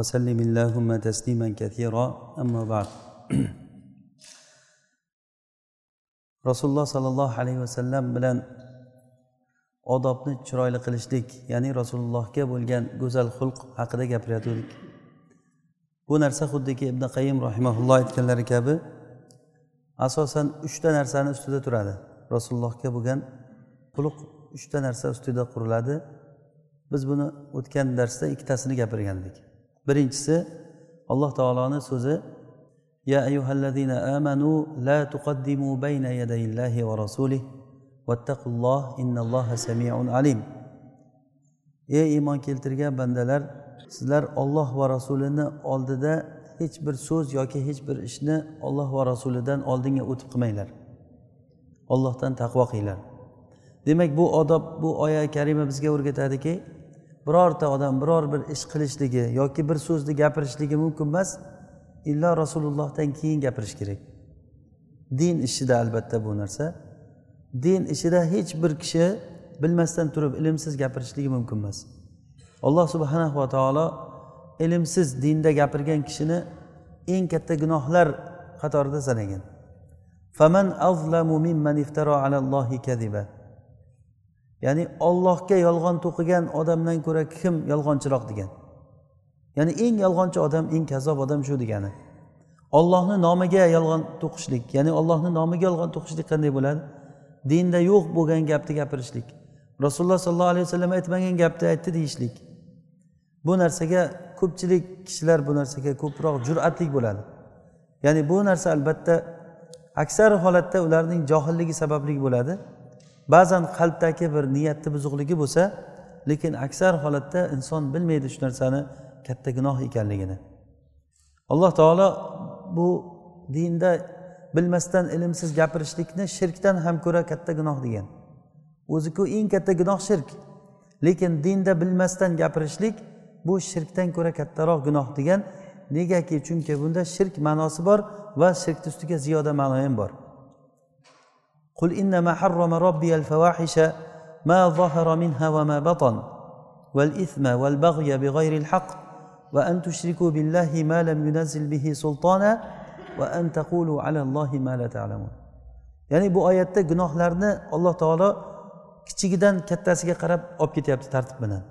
وسلم اللهم تسليما كثيرا أما بعد rasululloh sollallohu alayhi vasallam bilan odobni chiroyli qilishlik ya'ni rasulullohga bo'lgan go'zal xulq haqida gapirayotgandik bu narsa xuddiki ibn qayim rahimaulloh aytganlari kabi asosan uchta narsani ustida turadi rasulullohga bo'lgan xulq uchta narsa ustida quriladi biz buni o'tgan darsda ikkitasini gapirgandik Birinchisi alloh taoloni so'zi ya ayyuhallazina amanu la tuqaddimu bayna yadayillahi va rasulih vattaqulloh innalloha samiun alim. Ey iymon keltirgan bandalar sizlar olloh va rasulini oldida hech bir so'z yoki hech bir ishni olloh va rasulidan oldinga o'tib qilmanglar. Ollohdan taqvo qilinglar. Demak bu odob bu oya karima bizga o'rgatadiki birorta odam biror bir ish qilishligi yoki bir so'zni gapirishligi mumkin emas illo rasulullohdan keyin gapirish kerak. Din ishida albatta bu narsa. Din ishida hech bir kishi bilmasdan turib ilmsiz gapirishligi mumkin emas. Alloh subhanahu va taolo ilmsiz dinda gapirgan kishini eng katta gunohlar qatorida sanagan. Faman azlamu mimman iftaro alallohi kadiba ya'ni ollohga yolg'on to'qigan odamdan ko'ra kim yolg'onchiroq degan. Ya'ni eng yolg'onchi odam eng kazzob odam shu degani. Ollohni nomiga yolg'on to'qishlik ya'ni ollohni nomiga yolg'on to'qishlik qanday bo'ladi? Dinda yo'q bo'lgan gapni gapirishlik. Rasululloh sollallohu alayhi vasallam aytmagan gapni aytdi deyishlik. Bu narsaga ko'pchilik kishilar bu narsaga ko'proq jur'atlik bo'ladi. Ya'ni bu narsa albatta aksar holatda ularning johilligi sababli bo'ladi. Ba'zan qalbdagi bir niyatni buzuqligi bo'lsa lekin aksar holatda inson bilmaydi shu narsani katta gunoh ekanligini. Alloh taolo bu dinda bilmasdan ilmsiz gapirishlikni shirkdan ham ko'ra katta gunoh degan. O'ziku eng katta gunoh shirk. Lekin dinda bilmasdan gapirishlik bu shirkdan ko'ra kattaroq gunoh degan. Negaki chunki bunda shirk ma'nosi bor va shirkni ustiga ziyoda ma'no ham bor. قل إنما حرم ربي الفواحش ما ظهر منها وما بطن والإثم والبغي بغير الحق وأن تشركوا بالله ما لم ينزل به سلطانا وأن تقولوا على الله ما لا تعلمون ya'ni bu oyatda gunohlarni alloh taolo kichigidan kattasiga qarab olib ketyapti tartib bilan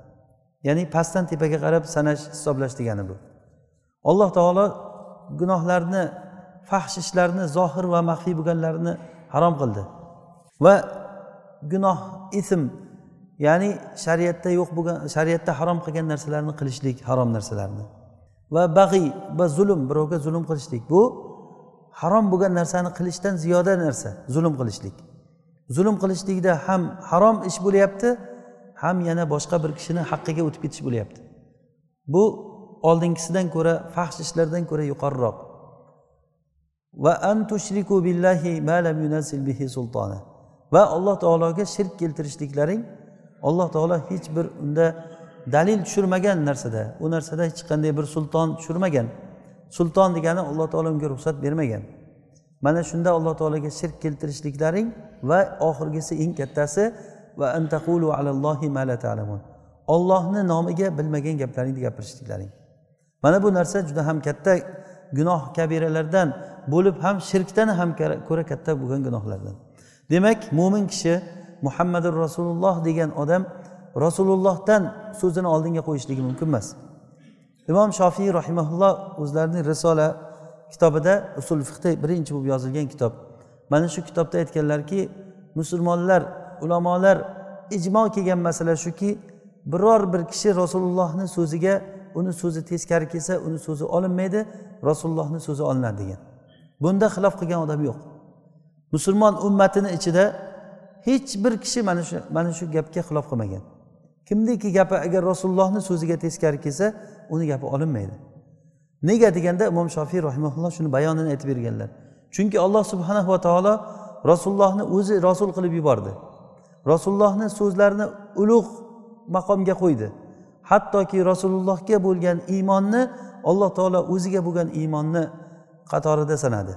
ya'ni pastdan tepaga qarab sanash hisoblash degani bu alloh taolo gunohlarni fahsh ishlarni zohir va maxfiy bo'lganlarini harom qildi Va gunoh ism ya'ni shariatda yo'q bo'lgan shariatda harom qilgan narsalarni qilishlik harom narsalarni. Va bag'iy va zulm birovga zulm qilishlik. Bu harom bo'lgan narsani qilishdan ziyoda narsa zulm qilishlik. Zulm qilishlikda ham harom ish bo'lyapti ham yana boshqa bir kishini haqqiga o'tib ketish bo'lyapti. Bu oldingisidan ko'ra fahsh ishlardan ko'ra yuqoriroq. Va an tushriku billahi ma lam yunazil bihi sultona va alloh taologa shirk keltirishliklaring alloh taolo hech bir unda dalil tushirmagan narsada u narsada hech qanday bir sulton tushirmagan. Sulton degani alloh taolo unga ruxsat bermagan. Mana shunda alloh taologa shirk keltirishliklaring va oxirgisi eng kattasi va antaqulu alallohi ma la ta'lamun. Ollohni nomiga bilmagan gaplaringni gapirishliklaring. Mana bu narsa juda ham katta gunoh kabiralardan bo'lib ham shirkdan ham ko'ra katta bo'lgan gunohlardan. Demak mo'min kishi muhammadu rasululloh degan odam rasulullohdan so'zini oldinga qo'yishligi mumkin emas. Imom shofiy rahimaulloh o'zlarining risola kitobida usul fiqda birinchi bo'lib yozilgan kitob. Mana shu kitobda aytganlarki musulmonlar ulamolar ijmo kelgan masala shuki biror bir kishi rasulullohni so'ziga uni so'zi teskari kelsa uni so'zi olinmaydi rasulullohni so'zi olinadi degan. Bunda xilof qilgan odam yo'q. Musulmon ummatini ichida hech bir kishi mana shu mana shu gapga xilof qilmagan. Kimniki gapi agar rasulullohni so'ziga teskari kelsa uni gapi olinmaydi. Nega deganda imom shofiy rahimaulloh shuni bayonini aytib berganlar. Chunki alloh subhanahu va taolo rasulullohni o'zi rasul qilib yubordi. Rasulullohni so'zlarini ulug' maqomga qo'ydi. Hattoki rasulullohga bo'lgan iymonni alloh taolo o'ziga bo'lgan iymonni qatorida sanadi.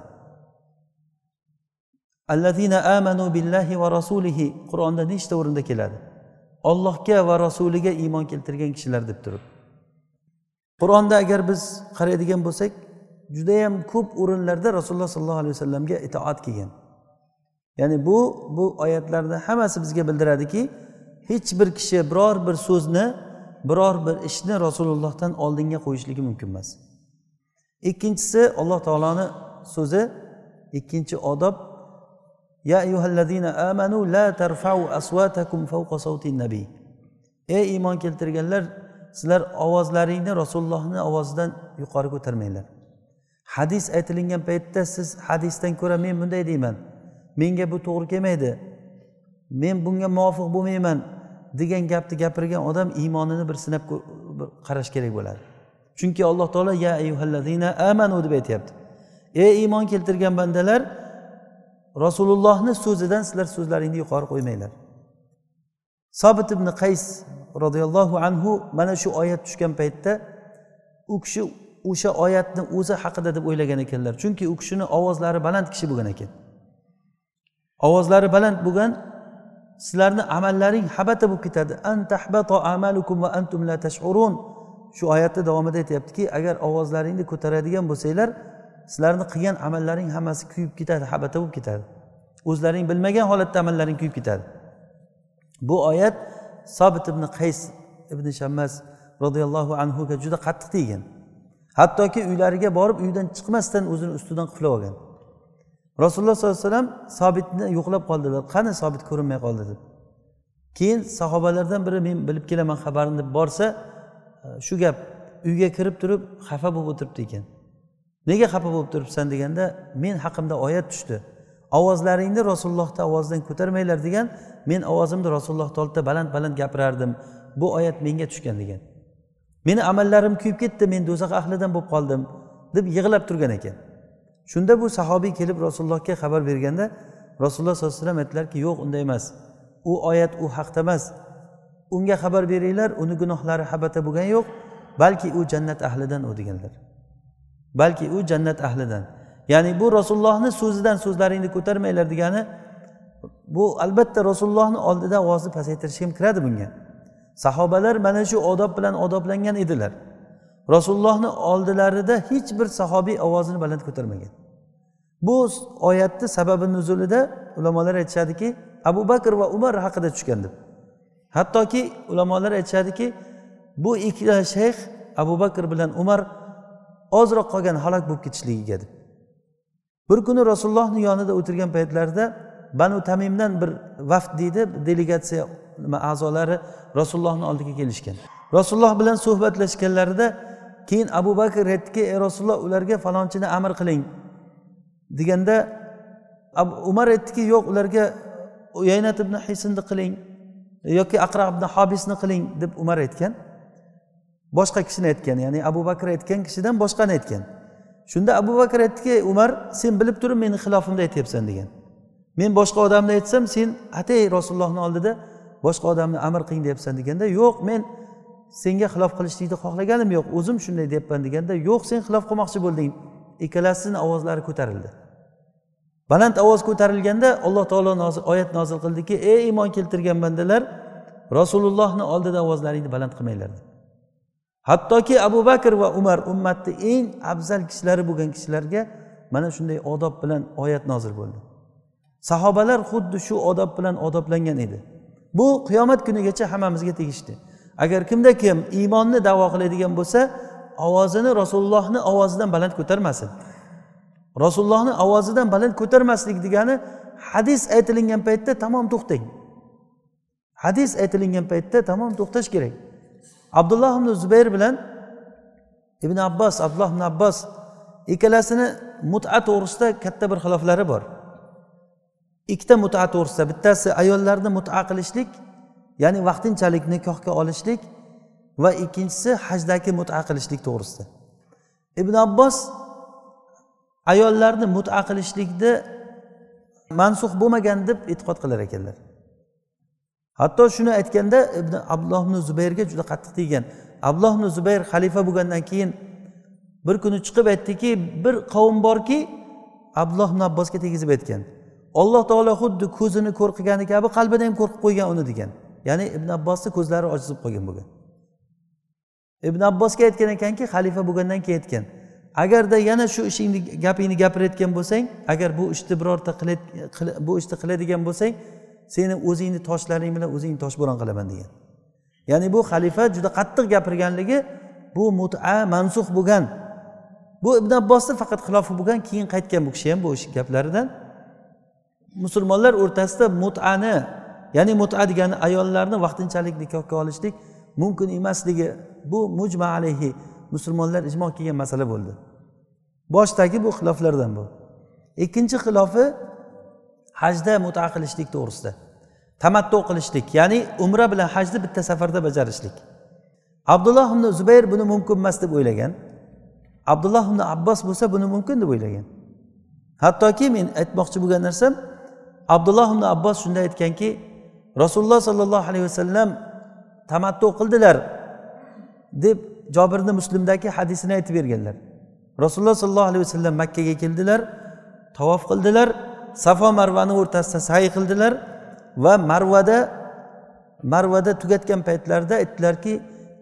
Allazina amanu billahi va rasulihi qur'onda nechta o'rinda keladi? Ollohga va rasuliga iymon keltirgan kishilar deb turib qur'onda agar biz qaraydigan bo'lsak judayam ko'p o'rinlarda rasululloh sollallohu alayhi vasallamga itoat kelgan ya'ni bu bu oyatlarni hammasi bizga bildiradiki hech bir kishi biror bir so'zni biror bir ishni rasulullohdan oldinga qo'yishligi mumkin emas. Ikkinchisi alloh taoloni so'zi ikkinchi odob ya ayyuhallazina amanu la tarfau aswatakum fawqa sawtin nabiy ey iymon keltirganlar sizlar ovozlaringni rasulullohni ovozidan yuqori ko'tarmanglar. Hadis aytilingan paytda siz hadisdan ko'ra men bunday deyman. Menga bu to'g'ri kelmaydi. Men bunga muvofiq bo'lmayman degan gapni gapirgan odam iymonini bir sinab qarash kerak bo'ladi. Chunki alloh taolo ya ayyuhallazina amanu deb aytyapti. Ey iymon keltirgan bandalar rasulullohni so'zidan sizlar so'zlaringni yuqori qo'ymanglar. Sobit ibn qays roziyallohu anhu mana shu oyat tushgan paytda u kishi o'sha oyatni o'zi haqida deb o'ylagan ekanlar. Chunki u kishini ovozlari baland kishi bo'lgan ekan. Ovozlari baland bo'lgan sizlarni amallaring habata bo'lib ketadi. An amalukum va antum la tashurun. Shu oyatni davomida aytyaptiki agar ovozlaringni ko'taradigan bo'lsanglar sizlarni qilgan amallaring hammasi kuyib ketadi habata bo'lib ketadi. O'zlaring bilmagan holatda amallaring kuyib ketadi. Bu oyat sobit ibn qays ibn shammas roziyallohu anhuga juda qattiq teggan. Hattoki uylariga borib uydan chiqmasdan o'zini ustidan quflab olgan. Rasululloh sollallohu alayhi vasallam sobitni yo'qlab qoldilar qani sobit ko'rinmay qoldi deb. Keyin sahobalardan biri men bilib kelaman xabarini deb borsa shu gap uyga kirib turib xafa bo'lib o'tiribdi ekan. Nega xafa bo'lib turibsan deganda men haqimda oyat tushdi. Ovozlaringni rasulullohni ovozidan ko'tarmanglar degan men ovozimni rasulullohni oldida baland baland gapirardim. Bu oyat menga tushgan degan. Meni amallarim kuyib ketdi men do'zax ahlidan bo'lib qoldim deb yig'lab turgan ekan. Shunda bu sahobiy kelib rasulullohga xabar berganda rasululloh sollallohu alayhi vasallam aytdilarki yo'q unday emas. U oyat u haqda emas. Unga xabar beringlar uni gunohlari habata bo'lgani yo'q balki u jannat ahlidan u deganlar. Balki u jannat ahlidan. Ya'ni bu rasulullohni so'zidan so'zlaringni ko'tarmanglar degani bu albatta rasulullohni oldida ovozni pasaytirish ham kiradi bunga. Sahobalar mana shu odob bilan odoblangan edilar. Rasulullohni oldilarida hech bir sahobiy ovozini baland ko'tarmagan. Bu oyatni sababi nuzulida ulamolar aytishadiki abu bakr va umar haqida tushgan deb. Hattoki ulamolar aytishadiki bu ikkita shayx abu bakr bilan umar ozroq qolgan halok bo'lib ketishligiga deb. Bir kuni rasulullohni yonida o'tirgan paytlarida banu tamimdan bir vaft deydi delegatsiya nima a'zolari rasulullohni oldiga kelishgan. Rasululloh bilan suhbatlashganlarida keyin abu bakr aytdiki ey rasululloh ularga falonchini amr qiling. Deganda umar aytdiki yo'q ularga uyaynat ibn hisnni qiling yoki aqra ibn hobisni qiling deb umar aytgan. Boshqa kishini aytgan ya'ni abu bakr aytgan kishidan boshqani aytgan? Shunda abu bakr aytdiki umar sen bilib turib meni xilofimda aytyapsan degan. Men boshqa odamni aytsam sen atay rasulullohni oldida boshqa odamni amr qiling deyapsan deganda yo'q men senga xilof qilishlikni xohlaganim yo'q o'zim shunday deyapman deganda yo'q sen xilof qilmoqchi bo'lding ikkalasini ovozlari ko'tarildi. Baland ovoz ko'tarilganda alloh taolo oyat nozil qildiki ey iymon keltirgan bandalar rasulullohni oldida ovozlaringni baland qilmanglar hattoki abu bakr va umar ummatni eng afzal kishilari bo'lgan kishilarga mana shunday odob bilan oyat nozil bo'ldi. Sahobalar xuddi shu odob bilan odoblangan edi. Bu qiyomat kunigacha hammamizga tegishli. Agar kimda kim iymonni davo qiladigan bo'lsa ovozini rasulullohni ovozidan baland ko'tarmasin. Rasulullohni ovozidan baland ko'tarmaslik degani hadis aytilingan paytda tamom to'xtang. Hadis aytilingan paytda tamom to'xtash kerak. Abdulloh ibn zubayr bilan ibn abbos abdulloh ibn abbos ikkalasini muta to'g'risida katta bir xiloflari bor. Ikkita muta to'g'risida bittasi ayollarni muta qilishlik ya'ni vaqtinchalik nikohga olishlik va ikkinchisi hajdagi muta qilishlik to'g'risida. Ibn abbos ayollarni muta qilishlikni mansux bo'lmagan deb e'tiqod qilar ekanlar. Hatto shuni aytganda ibn abdulloh ibn zubayrga juda qattiq tegan abdulloh ibn zubayr xalifa bo'lgandan keyin bir kuni chiqib aytdiki bir qavm borki abdulloh ibn abbosga tegizib aytgan. Alloh taolo xuddi ko'zini ko'r qilgani kabi qalbini ham ko'r qilib qo'ygan uni degan. Ya'ni ibn abbosni ko'zlari ochizib qolgan bo'lgan. Ibn abbosga aytgan ekanki xalifa bo'lgandan keyin aytgan. Agarda yana shu ishingni gapingni gapirayotgan bo'lsang agar bu ishni birorta bu ishni qiladigan bo'lsang seni o'zingni toshlaring bilan o'zingni toshbo'ron qilaman degan. Ya'ni bu xalifa juda qattiq gapirganligi bu muta mansux bo'lgan. Bu ibn abbosni faqat xilofi bo'lgan keyin qaytgan bu kishi ham bu gaplaridan. Musulmonlar o'rtasida mutani ya'ni muta degani ayollarni vaqtinchalik nikohga olishlik mumkin emasligi bu mujma alayhi musulmonlar ijmo kelgan masala bo'ldi. Boshdagi bu xiloflardan bu. Ikkinchi xilofi hajda muta qilishlik to'g'risida. Tamattu qilishlik ya'ni umra bilan hajni bitta safarda bajarishlik. Abdulloh ibn zubayr buni mumkin emas deb o'ylagan. Abdulloh ibn abbos bo'lsa buni mumkin deb o'ylagan. Hattoki men aytmoqchi bo'lgan narsam abdulloh ibn abbos shunday aytganki rasululloh sollallohu alayhi vasallam tamattu qildilar deb jobirni muslimdagi hadisini aytib berganlar. Rasululloh sollallohu alayhi vasallam makkaga keldilar tavof qildilar. Safo marvani o'rtasida sayi qildilar va marvada marvada tugatgan paytlarida aytdilarki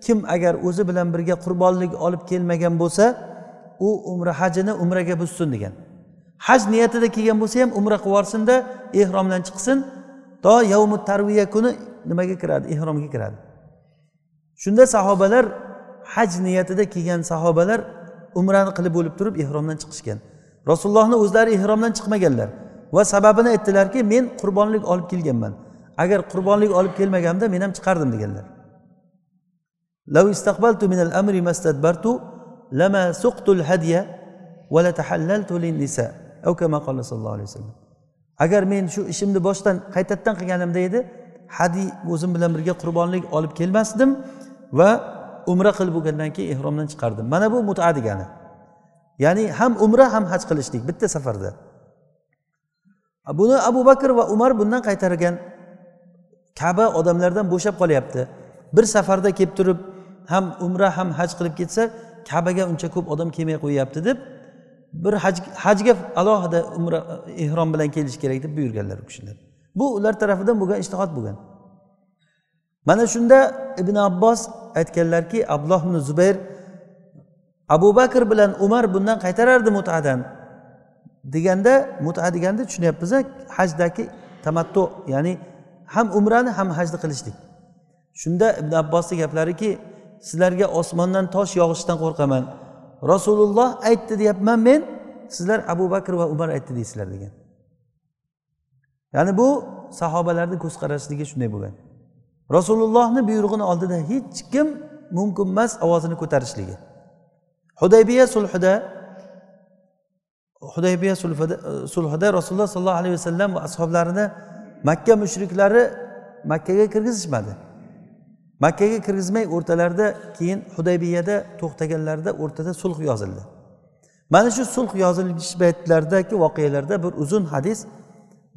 kim agar o'zi bilan birga qurbonlik olib kelmagan bo'lsa u umra hajini umraga buzsin degan. Haj niyatida kelgan bo'lsa ham umra qilib yuborsinda ehromdan chiqsin. To yavmu tarviya kuni nimaga kiradi? Ehromga kiradi. Shunda sahobalar haj niyatida kelgan sahobalar umrani qilib bo'lib turib ehromdan chiqishgan. Rasulullohni o'zlari ehromdan chiqmaganlar. va sababini aytdilarki men qurbonlik olib kelganman agar qurbonlik olib kelmaganimda men ham chiqardim deganlar lama suqtul hadya va latahallaltu linnisa أو كما قال صلى الله عليه وسلم agar men shu ishimni boshdan qaytadan qilganimda edi hadiy o'zim bilan birga qurbonlik olib kelmasdim va umra qilib bo'lgandan keyin ehromdan chiqardim mana bu muta degani ya'ni ham umra ham haj qilishlik bitta safarda Buni abu bakr va umar bundan qaytargan kaba odamlardan bo'shab qolyapti. Bir safarda kelib turib ham umra ham haj qilib ketsa kabaga uncha ko'p odam kelmay qo'yyapti deb bir haj hajga alohida umra ehrom bilan kelish kerak deb buyurganlar u kishilar. Bu ular tarafidan bo'lgan ishtihod bo'lgan. Mana shunda ibn abbos aytganlarki abdulloh ibn zubayr abu bakr bilan umar bundan qaytarardi mutadan. Deganda muta deganda tushunyapmiz hajdagi tamattu ya'ni ham umrani ham hajni qilishlik. Shunda ibn abbosni gaplariki sizlarga osmondan tosh yog'ishidan qo'rqaman. Rasululloh aytdi deyapman men sizlar abu bakr va umar aytdi deysizlar degan. Ya'ni bu sahobalarni ko'z qarashligi shunday bo'lgan. Rasulullohni buyrug'ini oldida hech kim mumkin emas ovozini ko'tarishligi. Hudaybiya sulhida hudaybiya sulhida rasululloh sollallohu alayhi vasallam va ashoblarini makka mushriklari makkaga kirgizishmadi. Makkaga kirgizmay o'rtalarida keyin hudaybiyada to'xtaganlarida o'rtada sulh yozildi. Mana shu sulh yozilish paytlaridagi voqealarda bir uzun hadis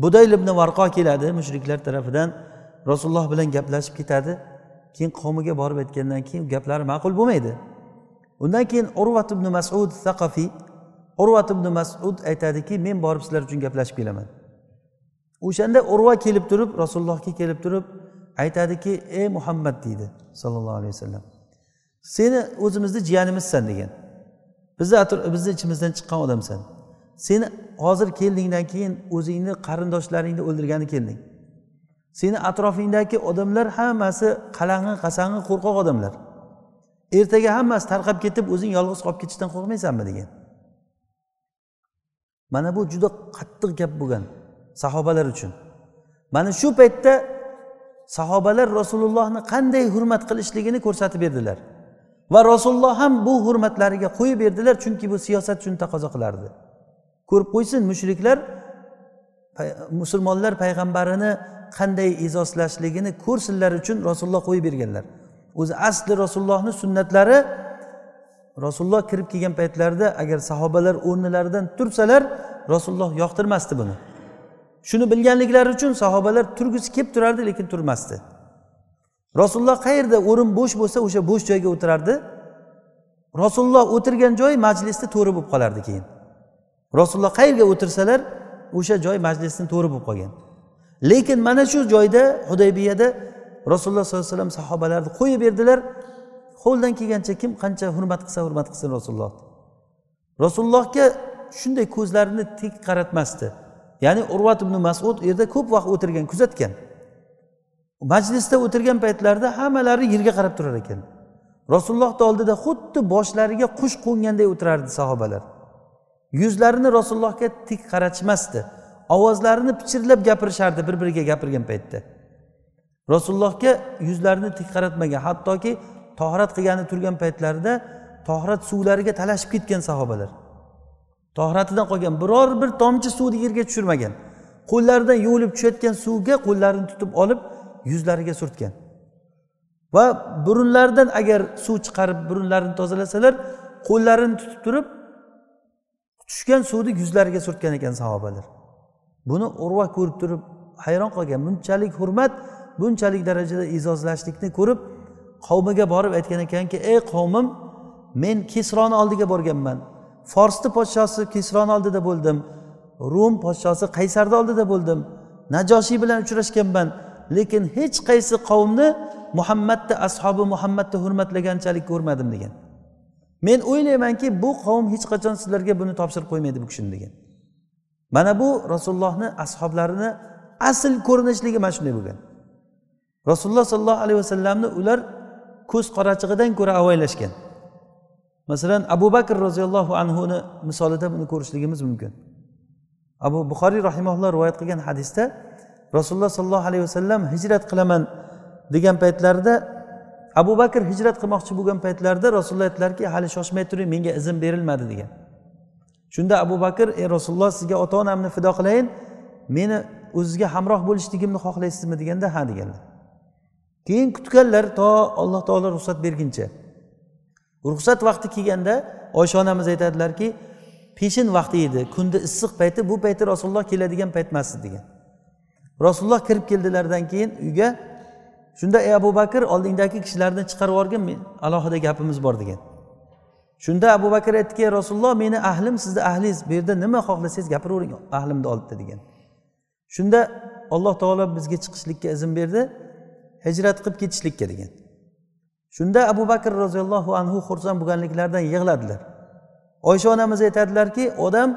budayl ibn varqo keladi mushriklar tarafidan. Rasululloh bilan gaplashib ketadi. Keyin qavmiga borib aytgandan keyin gaplari ma'qul bo'lmaydi. Undan keyin urvat ibn masud saqafiy urvat ibn masud aytadiki men borib sizlar uchun gaplashib kelaman. O'shanda urva kelib turib rasulullohga kelib turib aytadiki ey muhammad deydi sollallohu alayhi vasallam. Seni o'zimizni jiyanimizsan degan. Bizni bizni ichimizdan chiqqan odamsan. Seni hozir keldingdan keyin o'zingni qarindoshlaringni o'ldirgani kelding. Seni atrofingdagi odamlar hammasi qalang'i qasang'i qo'rqoq odamlar. Ertaga hammasi tarqab ketib o'zing yolg'iz qolib ketishdan qo'rqmaysanmi? degan. Mana bu juda qattiq gap bo'lgan sahobalar uchun. Mana shu paytda sahobalar rasulullohni qanday hurmat qilishligini ko'rsatib berdilar. Va rasululloh ham bu hurmatlariga qo'yib berdilar chunki bu siyosat shuni taqozo qilardi. Ko'rib qo'ysin mushriklar musulmonlar payg'ambarini qanday e'zozlashligini ko'rsinlar uchun rasululloh qo'yib berganlar. O'zi asli rasulullohni sunnatlari rasululloh kirib kelgan paytlarida agar sahobalar o'rnilaridan tursalar rasululloh yoqtirmasdi buni. Shuni bilganliklari uchun sahobalar turgisi kelib turardi lekin turmasdi. Rasululloh qayerda o'rin bo'sh bo'lsa o'sha bo'sh joyga o'tirardi. Rasululloh o'tirgan joy majlisni to'ri bo'lib qolardi keyin. Rasululloh qayerga o'tirsalar o'sha joy majlisni to'ri bo'lib qolgan. Lekin mana shu joyda hudaybiyada rasululloh sollallohu alayhi vasallam sahobalarni qo'yib berdilar. Qo'ldan kelgancha kim qancha hurmat qilsa hurmat qilsin rasululloh. Rasulullohga shunday ko'zlarini tik qaratmasdi. Ya'ni urvat ibn masud u yerda ko'p vaqt o'tirgan kuzatgan. Majlisda o'tirgan paytlarida hammalari yerga qarab turar ekan. Rasulullohni oldida xuddi boshlariga qush qo'nganday o'tirardi sahobalar. Yuzlarini rasulullohga tik qaratishmasdi. Ovozlarini pichirlab gapirishardi bir biriga gapirgan paytda. Rasulullohga yuzlarini tik qaratmagan hattoki tohrat qilgani turgan paytlarida tohrat suvlariga talashib ketgan sahobalar. Tohratidan qolgan biror bir tomchi suvni yerga tushirmagan. Qo'llaridan yuvilib tushayotgan suvga qo'llarini tutib olib yuzlariga surtgan. Va burunlaridan agar suv chiqarib burunlarini tozalasalar qo'llarini tutib turib tushgan suvni yuzlariga surtgan ekan sahobalar. Buni urva ko'rib turib hayron qolgan. Bunchalik hurmat bunchalik darajada e'zozlashlikni ko'rib qavmiga borib aytgan ekanki ey qavmim men kesroni oldiga borganman. Forsni podshosi kesroni oldida bo'ldim. Rum podshosi qaysarni oldida bo'ldim. Najoshiy bilan uchrashganman. Lekin hech qaysi qavmni muhammadni ashobi muhammadni hurmatlaganchalik ko'rmadim degan. Men o'ylaymanki bu qavm hech qachon sizlarga buni topshirib qo'ymaydi bu kishini degan. Mana bu rasulullohni ashoblarini asl ko'rinishligi mana shunday bo'lgan. Rasululloh sollallohu alayhi vasallamni ular ko'z qorachig'idan ko'ra avaylashgan. Masalan abu bakr roziyallohu anhuni misolida buni ko'rishligimiz mumkin. Abu buxoriy rahimaulloh rivoyat qilgan hadisda rasululloh sollallohu alayhi vasallam hijrat qilaman degan paytlarida abu bakr hijrat qilmoqchi bo'lgan paytlarida rasululloh aytdilarki hali shoshmay turing menga izn berilmadi degan. Shunda abu bakr ey rasululloh sizga ota onamni fido qilayin meni o'zizga hamroh bo'lishligimni xohlaysizmi? deganda ha deganlar. Keyin kutganlar to alloh taolo ruxsat berguncha. Ruxsat vaqti kelganda oysha onamiz aytadilarki peshin vaqti edi kunda issiq payti bu payti rasululloh keladigan payt emas degan. Rasululloh kirib keldilaridan keyin uyga shunda ey abu bakr oldingdagi kishilarni chiqarib yuborgin alohida gapimiz bor degan. Shunda abu bakr aytdiki rasululloh meni ahlim sizni ahlingiz bu yerda nima xohlasangiz gapiravering ahlimni oldida degan. Shunda alloh taolo bizga chiqishlikka izn berdi. Hijrat qilib ketishlikka degan. Shunda abu bakr roziyallohu anhu xursand bo'lganliklaridan yig'ladilar. Oysha onamiz aytadilarki odam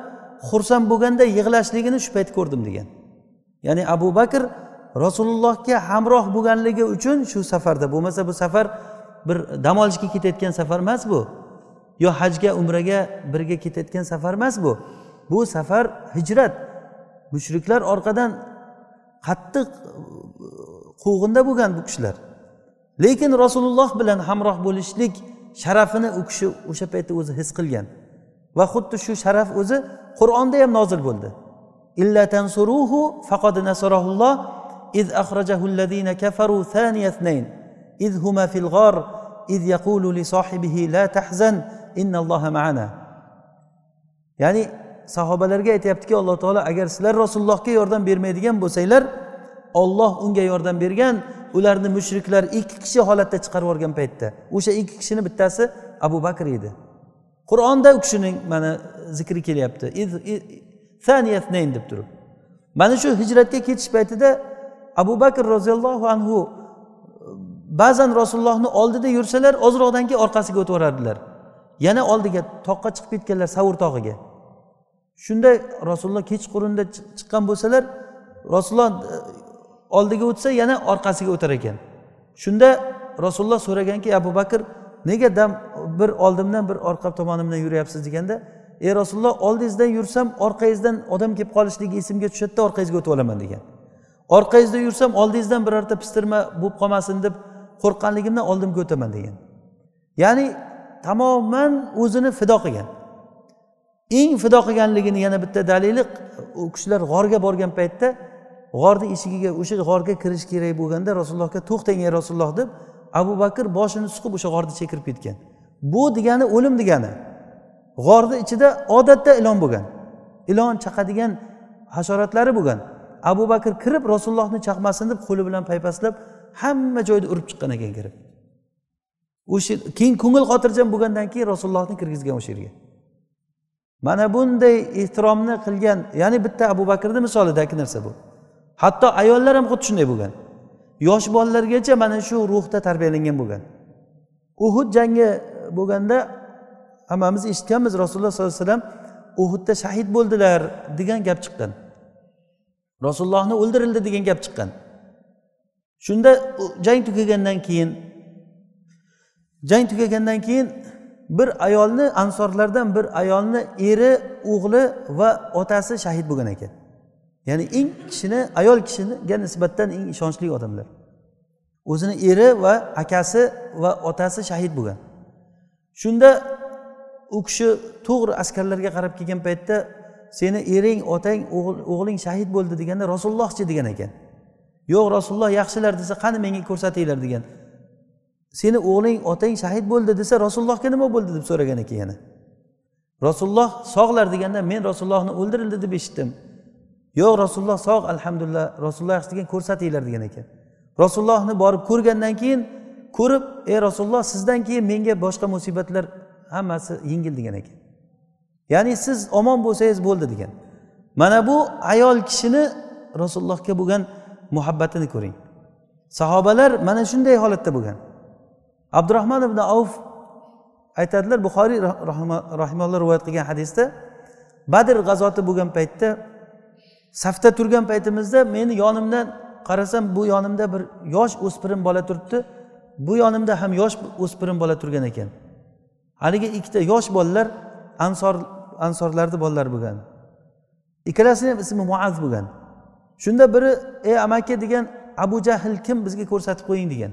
xursand bo'lganda yig'lashligini shu payt ko'rdim degan. Ya'ni abu bakr rasulullohga hamroh bo'lganligi uchun shu safarda bo'lmasa bu safar bir dam olishga ketayotgan safar emas bu yo hajga umraga birga ketayotgan safar emas bu. Bu safar hijrat. Mushriklar orqadan qattiq quvg'inda bo'lgan bu kishilar lekin rasululloh bilan hamroh bo'lishlik sharafini u kishi o'sha paytda o'zi his qilgan va xuddi shu sharaf o'zi qur'onda ham nozil bo'ldi illa tansuruhu faqad nasarahulloh إذ أخرجه الذين كفروا ثاني اثنين إذ هما في الغار إذ يقول لصاحبه لا تحزن إن الله معنا ya'ni sahobalarga aytyaptiki alloh taolo agar sizlar rasulullohga yordam bermaydigan bo'lsanglar olloh unga yordam bergan ularni mushriklar ikki kishi holatda chiqarib yuborgan paytda. O'sha ikki kishini bittasi abu bakr edi. Qur'onda u kishining mana e, zikri kelyapti. Deb turib. Mana shu hijratga ketish paytida abu bakr roziyallohu anhu e, ba'zan rasulullohni oldida yursalar ozroqdan keyin orqasiga o'tib yuborardilar yana oldiga toqqa chiqib ketganlar savur tog'iga. Shunda rasululloh kechqurunda chiqqan bo'lsalar rasululloh e, oldiga o'tsa yana orqasiga o'tar ekan. Shunda rasululloh so'raganki abu bakr nega dam bir oldimdan bir orqa tomonimdan yuryapsiz? deganda ey rasululloh oldingizdan yursam orqangizdan odam kelib qolishligi esimga tushadida orqangizga o'tib olaman degan. Orqangizda yursam oldingizdan birorta pistirma bo'lib qolmasin deb qo'rqqanligimdan oldimga o'taman degan. Ya'ni tamoman o'zini fido qilgan. Eng fido qilganligini yana bitta dalili u kishilar g'orga borgan paytda g'orni eshigiga o'sha g'orga kirish kerak bo'lganda rasulullohga to'xtang ey rasululloh deb abu bakr boshini suqib o'sha g'orni ichiga kirib ketgan. Bu degani o'lim degani. G'orni ichida odatda ilon bo'lgan. Ilon chaqadigan hasharotlari bo'lgan. Abu bakr kirib rasulullohni chaqmasin deb qo'li bilan paypaslab hamma joyda urib chiqqan ekan kirib. O'sha keyin ko'ngil xotirjam bo'lgandan keyin rasulullohni kirgizgan o'sha yerga. Mana bunday ehtiromni qilgan ya'ni bitta abu bakrni misolidagi narsa bu. Hatto ayollar ham xuddi shunday bo'lgan. Yosh bolalargacha mana shu ruhda tarbiyalangan bo'lgan. Uhud jangi bo'lganda hammamiz eshitganmiz rasululloh sollallohu alayhi vasallam uhudda shahid bo'ldilar degan gap chiqqan. Rasulullohni o'ldirildi degan gap chiqqan. Shunda jang tugagandan keyin jang tugagandan keyin bir ayolni ansorlardan bir ayolni eri o'g'li va otasi shahid bo'lgan ekan. Ya'ni eng kishini ayol kishiga nisbatan eng ishonchli odamlar. O'zini eri va akasi va otasi shahid bo'lgan. Shunda u kishi to'g'ri askarlarga qarab kelgan paytda seni ering otang o'g'ling shahid bo'ldi deganda rasulullohchi degan ekan. Yo'q rasululloh yaxshilar desa qani menga ko'rsatinglar degan. Seni o'g'ling otang shahid bo'ldi desa rasulullohga nima bo'ldi? deb so'ragan ekan yana. Rasululloh sog'lar deganda men rasulullohni o'ldirildi deb eshitdim. Yo'q rasululloh sog' alhamdulillah rasululloh yaxshi degan ko'rsatinglar degan ekan. Rasulullohni borib ko'rgandan keyin ko'rib ey rasululloh sizdan keyin menga boshqa musibatlar hammasi yengil degan ekan. Ya'ni siz omon bo'lsangiz bo'ldi degan. Mana bu ayol kishini rasulullohga bo'lgan muhabbatini ko'ring. Sahobalar mana shunday holatda bo'lgan. Abdurahmon ibn avf aytadilar buxoriy rahimalloh rivoyat qilgan hadisda badr g'azoti bo'lgan paytda safda turgan paytimizda meni yonimdan qarasam bu yonimda bir yosh o'spirin bola turibdi. Bu yonimda ham yosh o'spirin bola turgan ekan. Haligi ikkita yosh bolalar ansor ansorlarni bolalari bo'lgan. Ikkalasini ham ismi muaz bo'lgan. Shunda biri ey amaki degan abu jahl kim bizga ko'rsatib qo'ying degan.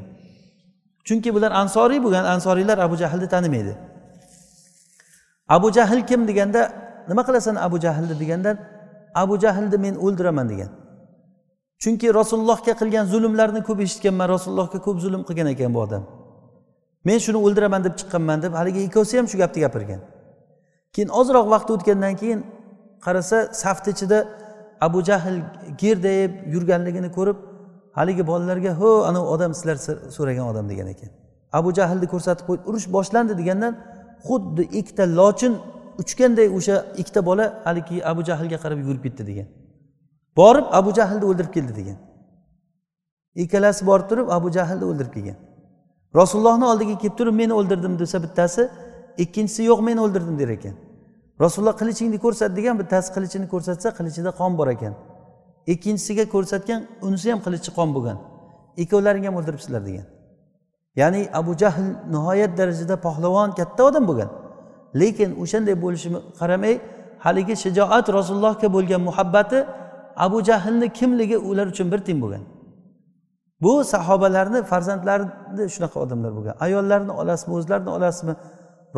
Chunki bular ansoriy bo'lgan ansoriylar abu jahlni tanimaydi. Abu jahl kim deganda nima qilasan abu jahlni deganda abu jahlni men o'ldiraman degan. Chunki rasulullohga qilgan zulmlarni ko'p eshitganman rasulullohga ko'p zulm qilgan ekan bu odam. Men shuni o'ldiraman deb chiqqanman deb haligi ikkovsi ham shu gapni gapirgan. Keyin ozroq vaqt o'tgandan keyin qarasa safni ichida abu jahl gerdayib yurganligini ko'rib haligi bolalarga ho anavi odam sizlar so'ragan odam degan ekan. Abu jahlni ko'rsatib qo'yib urush boshlandi degandan xuddi ikkita lochin uchganday o'sha ikkita bola haligi abu jahlga qarab yugurib ketdi degan. Borib abu jahlni o'ldirib keldi degan. Ikkalasi borib turib abu jahlni o'ldirib kelgan. Rasulullohni oldiga kelib turib men o'ldirdim desa bittasi ikkinchisi yo'q men o'ldirdim der ekan. Rasululloh qilichingni ko'rsat degan bittasi qilichini ko'rsatsa qilichida qon bor ekan. Ikkinchisiga ko'rsatgan unisi ham qilichi qon bo'lgan. Ikkovlaring ham o'ldiribsizlar degan. Ya'ni abu jahl nihoyat darajada pahlavon katta odam bo'lgan. Lekin o'shanday bo'lishini qaramay haligi shijoat rasulullohga bo'lgan muhabbati abu jahlni kimligi ular uchun bir tiyin bo'lgan. Bu sahobalarni farzandlarini shunaqa odamlar bo'lgan. Ayollarni olasizmi o'zlarini olasizmi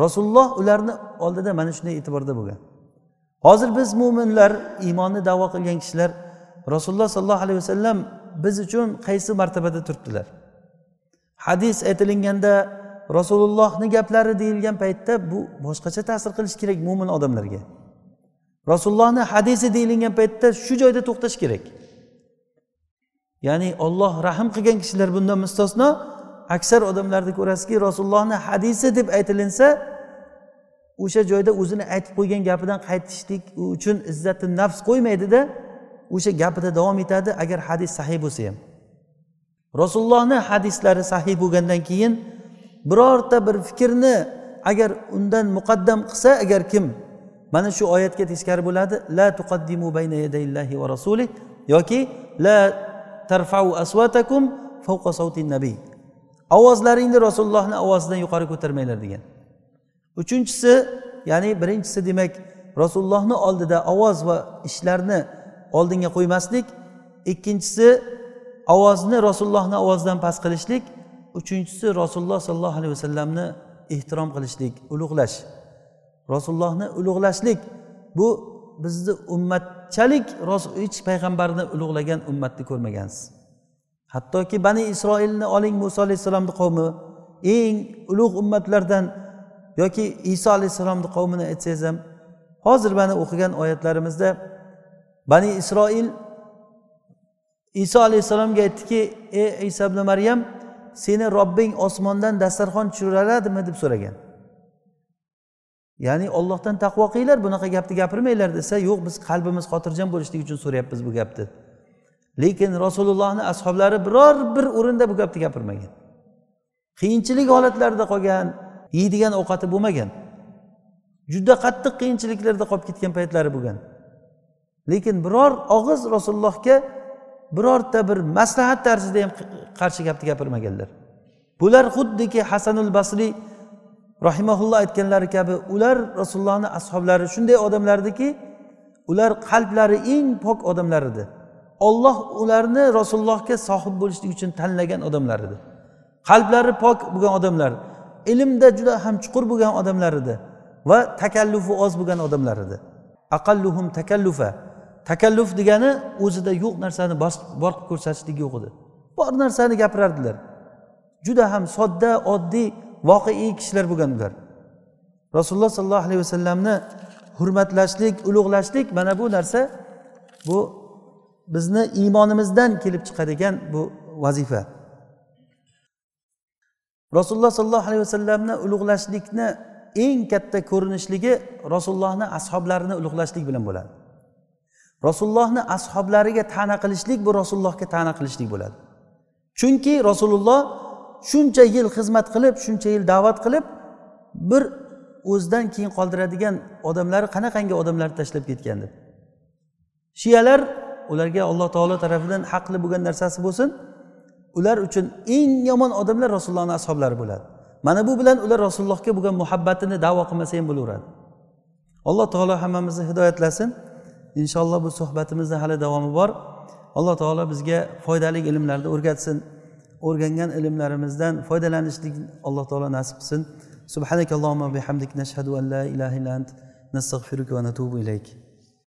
rasululloh ularni oldida mana shunday e'tiborda bo'lgan. Hozir biz mo'minlar iymonni davo qilgan kishilar rasululloh sollallohu alayhi vasallam biz uchun qaysi martabada turibdilar? Hadis aytilinganda rasulullohni gaplari deyilgan paytda bu boshqacha ta'sir qilishi kerak mo'min odamlarga. Rasulullohni hadisi deyilgan paytda shu joyda to'xtash kerak. Ya'ni olloh rahm qilgan kishilar bundan mustasno aksar odamlarni ko'rasizki rasulullohni hadisi deb aytilinsa o'sha joyda o'zini aytib qo'ygan gapidan qaytishlik uchun izzati nafs qo'ymaydida o'sha gapida davom etadi agar hadis sahiy bo'lsa ham. Rasulullohni hadislari sahiy bo'lgandan keyin birorta bir fikrni agar undan muqaddam qilsa agar kim mana shu oyatga teskari bo'ladi la tuqaddimu bayna yadayillahi va rasuli yoki la tarfau asvatakum fawqa savtin nabiy ovozlaringni rasulullohni ovozidan yuqori ko'tarmanglar degan. Uchinchisi ya'ni birinchisi demak rasulullohni oldida ovoz va ishlarni oldinga qo'ymaslik. Ikkinchisi ovozni rasulullohni ovozidan past qilishlik. Uchinchisi rasululloh sollallohu alayhi vasallamni ehtirom qilishlik ulug'lash. Rasulullohni ulug'lashlik bu bizni ummatchalik hech payg'ambarni ulug'lagan ummatni ko'rmagansiz. Hattoki bani isroilni oling muso alayhissalomni qavmi eng ulug' ummatlardan yoki iso alayhissalomni qavmini aytsangiz ham hozir mana o'qigan oyatlarimizda bani isroil iso alayhissalomga aytdiki ey iso ibn maryam seni robbing osmondan dasturxon tushiraladimi deb so'ragan. Ya'ni ollohdan taqvo qilinglar bunaqa gapni gapirmanglar desa yo'q biz qalbimiz xotirjam bo'lishligi uchun so'rayapmiz bu gapni. Lekin rasulullohni ashoblari biror bir o'rinda bu gapni gapirmagan. Qiyinchilik holatlarida qolgan yeydigan ovqati bo'lmagan. Juda qattiq qiyinchiliklarda qolib ketgan paytlari bo'lgan. Lekin biror og'iz rasulullohga birorta bir maslahat tarzida ham qarshi gapni gapirmaganlar. Bular xuddiki hasanul basriy rahimaulloh aytganlari kabi ular rasulullohni ashoblari shunday odamlardiki ular qalblari eng pok odamlar edi olloh ularni rasulullohga sohib bo'lishlik uchun tanlagan odamlar edi qalblari pok bo'lgan odamlar ilmda juda ham chuqur bo'lgan odamlar edi va takallufi oz bo'lgan odamlar edi aqalluhum takallufa. Takalluf degani o'zida yo'q narsani bor qilib ko'rsatishlik yo'q edi. Bor narsani gapirardilar. Juda ham sodda oddiy voqeiy kishilar bo'lgan ular. Rasululloh sollallohu alayhi vasallamni hurmatlashlik ulug'lashlik mana bu narsa bu bizni iymonimizdan kelib chiqadigan bu vazifa. Rasululloh sollallohu alayhi vasallamni ulug'lashlikni eng katta ko'rinishligi rasulullohni ashoblarini ulug'lashlik bilan bo'ladi. Rasulullohni ashoblariga ta'na qilishlik bu rasulullohga ta'na qilishlik bo'ladi. Chunki rasululloh shuncha yil xizmat qilib shuncha yil da'vat qilib bir o'zidan keyin qoldiradigan odamlari qanaqangi odamlarni tashlab ketgan deb shiyalar ularga alloh taolo tarafidan haqli bo'lgan narsasi bo'lsin. Ular uchun eng yomon odamlar rasulullohni ashoblari bo'ladi. Mana bu bilan ular rasulullohga bo'lgan muhabbatini davo qilmasa ham bo'laveradi. Alloh taolo hammamizni hidoyatlasin. Inshaalloh bu suhbatimizni hali davomi bor alloh taolo bizga foydali ilmlarni o'rgatsin. O'rgangan ilmlarimizdan foydalanishlik alloh taolo nasib qilsin. Subhanakallohumma bihamdik nashhadu an la ilaha illa ant nastag'firuka va natubu ilayk.